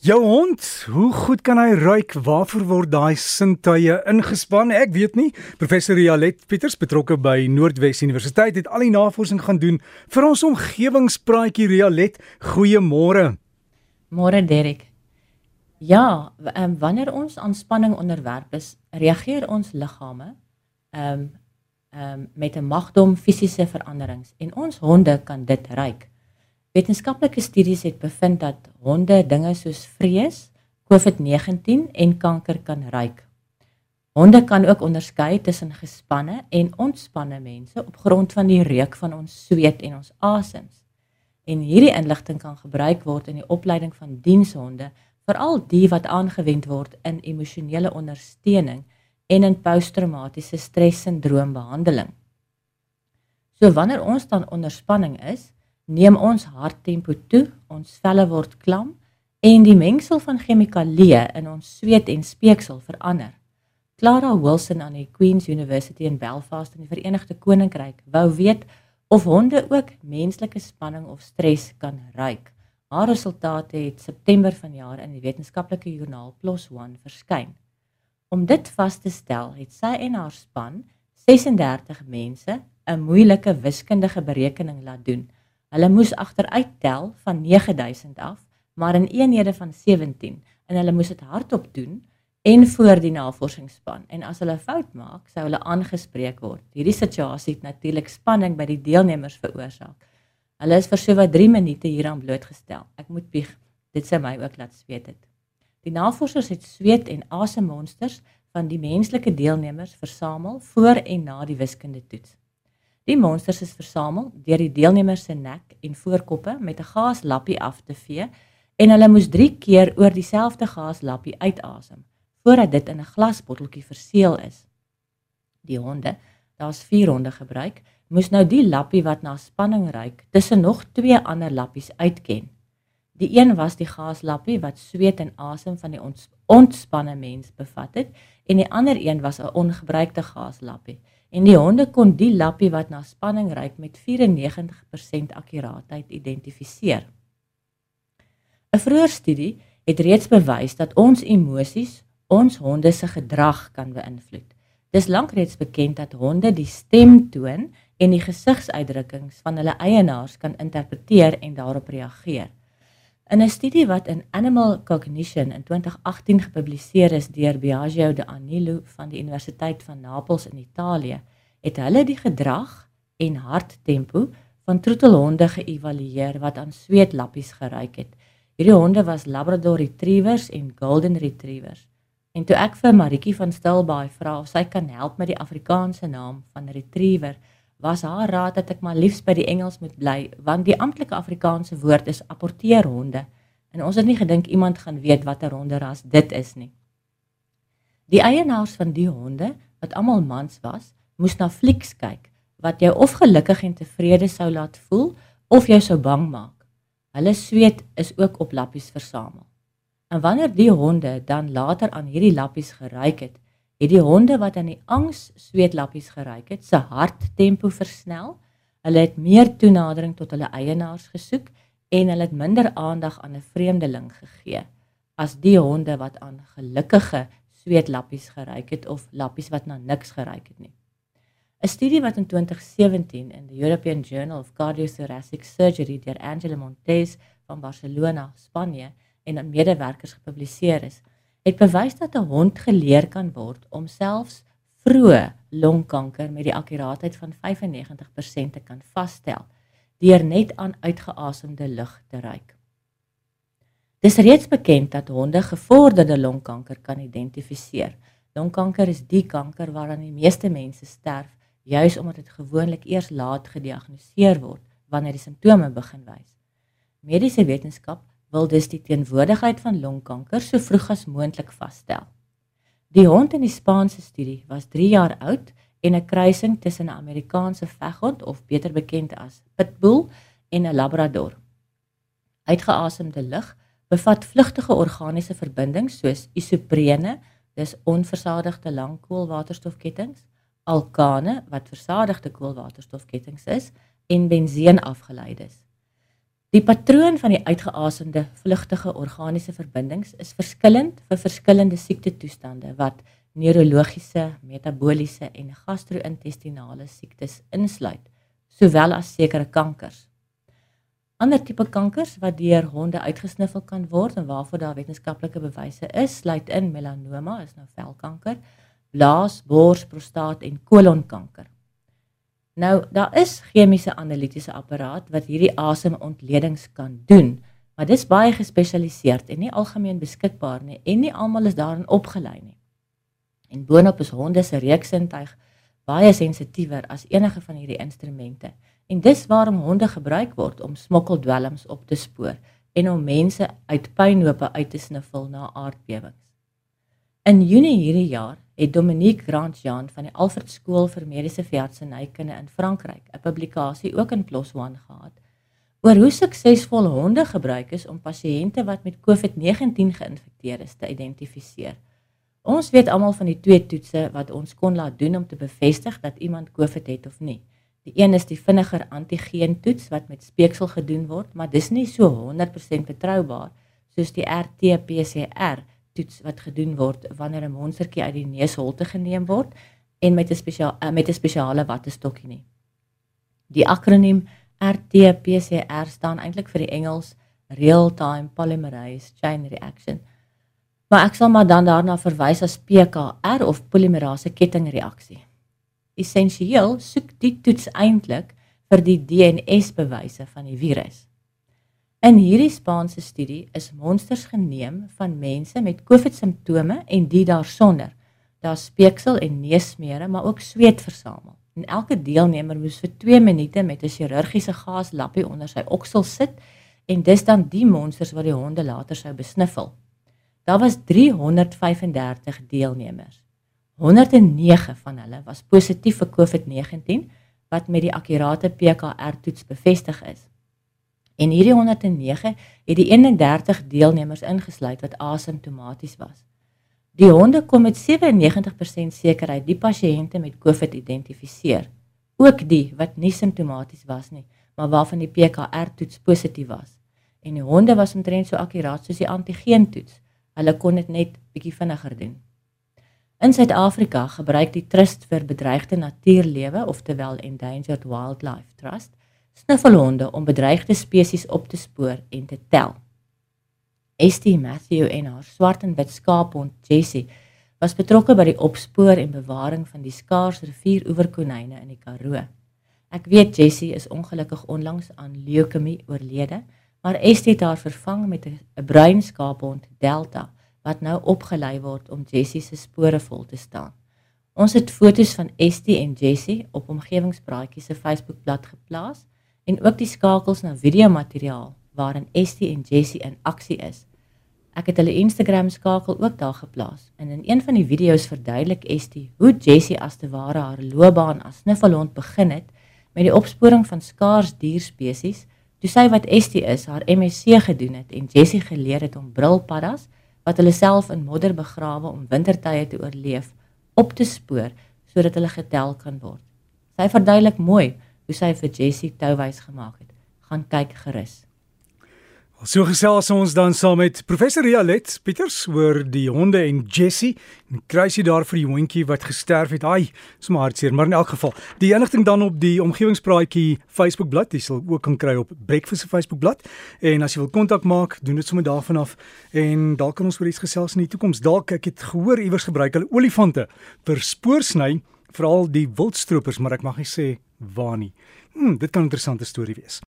Jou hond, hoe goed kan hy ruik? Waarvoor word daai sintuie ingespan? Ek weet nie. Professor Rialet Pieters betrokke by Noordwes Universiteit het al die navorsing gaan doen vir ons omgewingspraatjie Rialet. Goeiemôre. Môre Derek. Ja, um, wanneer ons aan spanning onderwerp is, reageer ons liggame ehm um, ehm um, met 'n magdom fisiese veranderings en ons honde kan dit ruik. Wetenskaplike studies het bevind dat honde dinge soos vrees, COVID-19 en kanker kan ruik. Honde kan ook onderskei tussen gespanne en ontspanne mense op grond van die reuk van ons sweet en ons asems. En hierdie inligting kan gebruik word in die opleiding van dienshonde, veral die wat aangewend word in emosionele ondersteuning en in posttraumatiese stressindroombehandeling. So wanneer ons dan onder spanning is, neem ons harttempo toe, ons velle word klam en die mengsel van chemikalieë in ons sweet en speeksel verander. Clara Wilson aan die Queen's University in Belfast in die Verenigde Koninkryk wou weet of honde ook menslike spanning of stres kan ruik. Haar resultate het September vanjaar in die wetenskaplike joernaal PLOS ONE verskyn. Om dit vas te stel, het sy en haar span 36 mense 'n moeilike wiskundige berekening laat doen Hulle moes agteruit tel van 9000 af, maar in eenhede van 17 en hulle moes dit hardop doen en voor die navorsingsspan. En as hulle fout maak, sou hulle aangespreek word. Hierdie situasie het natuurlik spanning by die deelnemers veroorsaak. Hulle is vir so wat 3 minute hieraan blootgestel. Ek moet bieg, dit sê my ook laat sweet het. Die navorsers het sweet en asemmonsters van die menslike deelnemers versamel voor en na die wiskundige toets. Die monsters is versamel deur die deelnemers se nek en voorkoppe met 'n gaaslappie af te vee en hulle moes 3 keer oor dieselfde gaaslappie uitasem voordat dit in 'n glasbotteltjie verseël is. Die honde, daar's 4 honde gebruik, moes nou die lappie wat na spanning ruik tussen nog twee ander lappies uitken. Die een was die gaaslappie wat sweet en asem van die ontspanne mens bevat het en die ander een was 'n ongebruikte gaaslappie en die honde kon die lappie wat na spanning ruik met 94% akkuraatheid identifiseer. 'n Vroeë studie het reeds bewys dat ons emosies ons honde se gedrag kan beïnvloed. Dis lank reeds bekend dat honde die stemtoon en die gesigsuitdrukkings van hulle eienaars kan interpreteer en daarop reageer. In 'n studie wat in Animal Cognition in 2018 gepubliseer is deur Biagio de Anilo van die Universiteit van Napels in Italië, het hulle die gedrag en harttempo van troetelhonde geëvalueer wat aan sweetlappies geruik het. Hierdie honde was Labrador Retrievers en Golden Retrievers. En toe ek vir Maritjie van Stilbaai vra of sy kan help met die Afrikaanse naam van Retriever, was haar raad dat ek maar liefs by die Engels moet bly want die amptelike Afrikaanse woord is apporteerhonde en ons het nie gedink iemand gaan weet watter honderas dit is nie. Die eienaars van die honde wat almal mans was, moes na flieks kyk wat jou of gelukkig en tevrede sou laat voel of jou sou bang maak. Hulle sweet is ook op lappies versamel. En wanneer die honde dan later aan hierdie lappies geruik het, het die honde wat aan die angs sweetlappies geruik het, se harttempo versnel. Hulle het meer toenadering tot hulle eienaars gesoek en hulle het minder aandag aan 'n vreemdeling gegee as die honde wat aan gelukkige sweetlappies geruik het of lappies wat na niks geruik het nie. 'n Studie wat in 2017 in die European Journal of Cardiothoracic Surgery deur Angela Montes van Barcelona, Spanje en aan medewerkers gepubliseer is, het bewys dat 'n hond geleer kan word om selfs vroeë longkanker met die akkuraatheid van 95% te kan vasstel deur net aan uitgeasemde lug te ruik. Dis reeds bekend dat honde gevorderde longkanker kan identifiseer. Longkanker is die kanker waaraan die meeste mense sterf, juis omdat dit gewoonlik eers laat gediagnoseer word wanneer die simptome begin wys. Mediese wetenskap wil dus die teenwoordigheid van longkanker so vroeg as moontlik vasstel. Die hond in die Spaanse studie was 3 jaar oud en 'n kruising tussen 'n Amerikaanse veghond of beter bekend as pitbull en 'n labrador. Uitgeasemde lug bevat vlugtige organiese verbindings soos isoprene, dis onversadigde lang koolwaterstofketTINGS, alkane wat versadigde koolwaterstofketTINGS is en benseen afgeleides. Die patroon van die uitgeasemde vlugtige organiese verbindings is verskillend vir verskillende siektetoestande wat neurologiese, metabooliese en gastro-intestinale siektes insluit, sowel as sekere kankers. Ander tipe kankers wat deur honde uitgesniffel kan word en waarvoor daar wetenskaplike bewyse is, sluit in melanoma, is nou velkanker, blaas, bors, prostaat en kolonkanker. Nou, daar is chemiese analitiese apparaat wat hierdie asemontledings kan doen, maar dit is baie gespesialiseerd en nie algemeen beskikbaar nie en nie almal is daarin opgelei nie. En boonop is honde se reuksintuig baie sensitiewer as enige van hierdie instrumente. En dis waarom honde gebruik word om smokkeldwelms op te spoor en om mense uit pynhope uit te sniffel na aardbewings. In Junie hierdie jaar het Dominique Grandjean van die Alfred Skool vir Mediese Veeartsenykunde in Frankryk 'n publikasie ook in PLOS ONE gehad oor hoe suksesvol honde gebruik is om pasiënte wat met COVID-19 geïnfekteer is te identifiseer. Ons weet almal van die twee toetse wat ons kon laat doen om te bevestig dat iemand COVID het of nie. Die een is die vinniger antigeen toets wat met speeksel gedoen word, maar dis nie so 100% betroubaar soos die RT-PCR toets wat gedoen word wanneer 'n monstertjie uit die neusholte geneem word en met 'n spesiaal uh, met 'n spesiale wattestokkie nie. Die akroniem RT-PCR staan eintlik vir die Engels Real Time Polymerase Chain Reaction. Maar ek sal maar dan daarna verwys as PKR of polimerase kettingreaksie. Essensieel soek die toets eintlik vir die DNS-bewyse van die virus. In hierdie Spaanse studie is monsters geneem van mense met COVID-simptome en die daarsonder. Daar speeksel en neusmere, maar ook sweet versamel. En elke deelnemer moes vir 2 minute met 'n chirurgiese gaaslappie onder sy oksel sit en dis dan die monsters wat die honde later sou besniffel. Daar was 335 deelnemers. 109 van hulle was positief vir COVID-19 wat met die akkurate PCR-toets bevestig is. En hierdie 109 het die 31 deelnemers ingesluit wat asymptomaties was. Die honde kon met 97% sekerheid die pasiënte met COVID identifiseer, ook die wat nie simptomaties was nie, maar waarvan die PCR-toets positief was. En die honde was omtrent so akkuraat soos die antigeen-toets. Hulle kon dit net bietjie vinniger doen. In Suid-Afrika gebruik die Trust vir Bedreigde Natuurlewe, oftewel Endangered Wildlife Trust, snuffelhonde om bedreigde spesies op te spoor en te tel. Estie Matthew en haar swart en wit skaaphond Jessie was betrokke by die opspoor en bewaring van die skaars rivieroeverkonyne in die Karoo. Ek weet Jessie is ongelukkig onlangs aan leukemie oorlede, maar Estie het haar vervang met 'n bruin skaaphond Delta wat nou opgelei word om Jessie se spore vol te staan. Ons het foto's van Estie en Jessie op omgewingspraatjies se Facebookblad geplaas en ook die skakels na videomateriaal waarin Estie en Jessie in aksie is. Ek het hulle Instagram skakel ook daar geplaas en in een van die video's verduidelik Estie hoe Jessie as te ware haar loopbaan as snuffelhond begin het met die opsporing van skaars dierspesies, toe sy wat Estie is haar MSc gedoen het en Jessie geleer het om brilpaddas wat hulle self in modder begrawe om wintertye te oorleef op te spoor sodat hulle getel kan word. Sy verduidelik mooi hoe sy vir Jessie touwys gemaak het. Gaan kyk gerus. So gesels ons dan saam met professor Rialet Pieters oor die honde en Jessie. En kruisie daar vir die hondjie wat gesterf het. Ai, maar hartseer, maar in elk geval, die enigting dan op die omgewingspraatjie Facebook bladsy, sal ook kan kry op Breakfast se Facebook bladsy. En as jy wil kontak maak, doen dit sommer daarvan af en dalk kan ons oor iets gesels in die toekoms. Dalk ek het gehoor iewers gebruik hulle olifante vir spoorsny, veral die wildstroopers, maar ek mag nie sê waar nie. Hm, dit kan 'n interessante storie wees.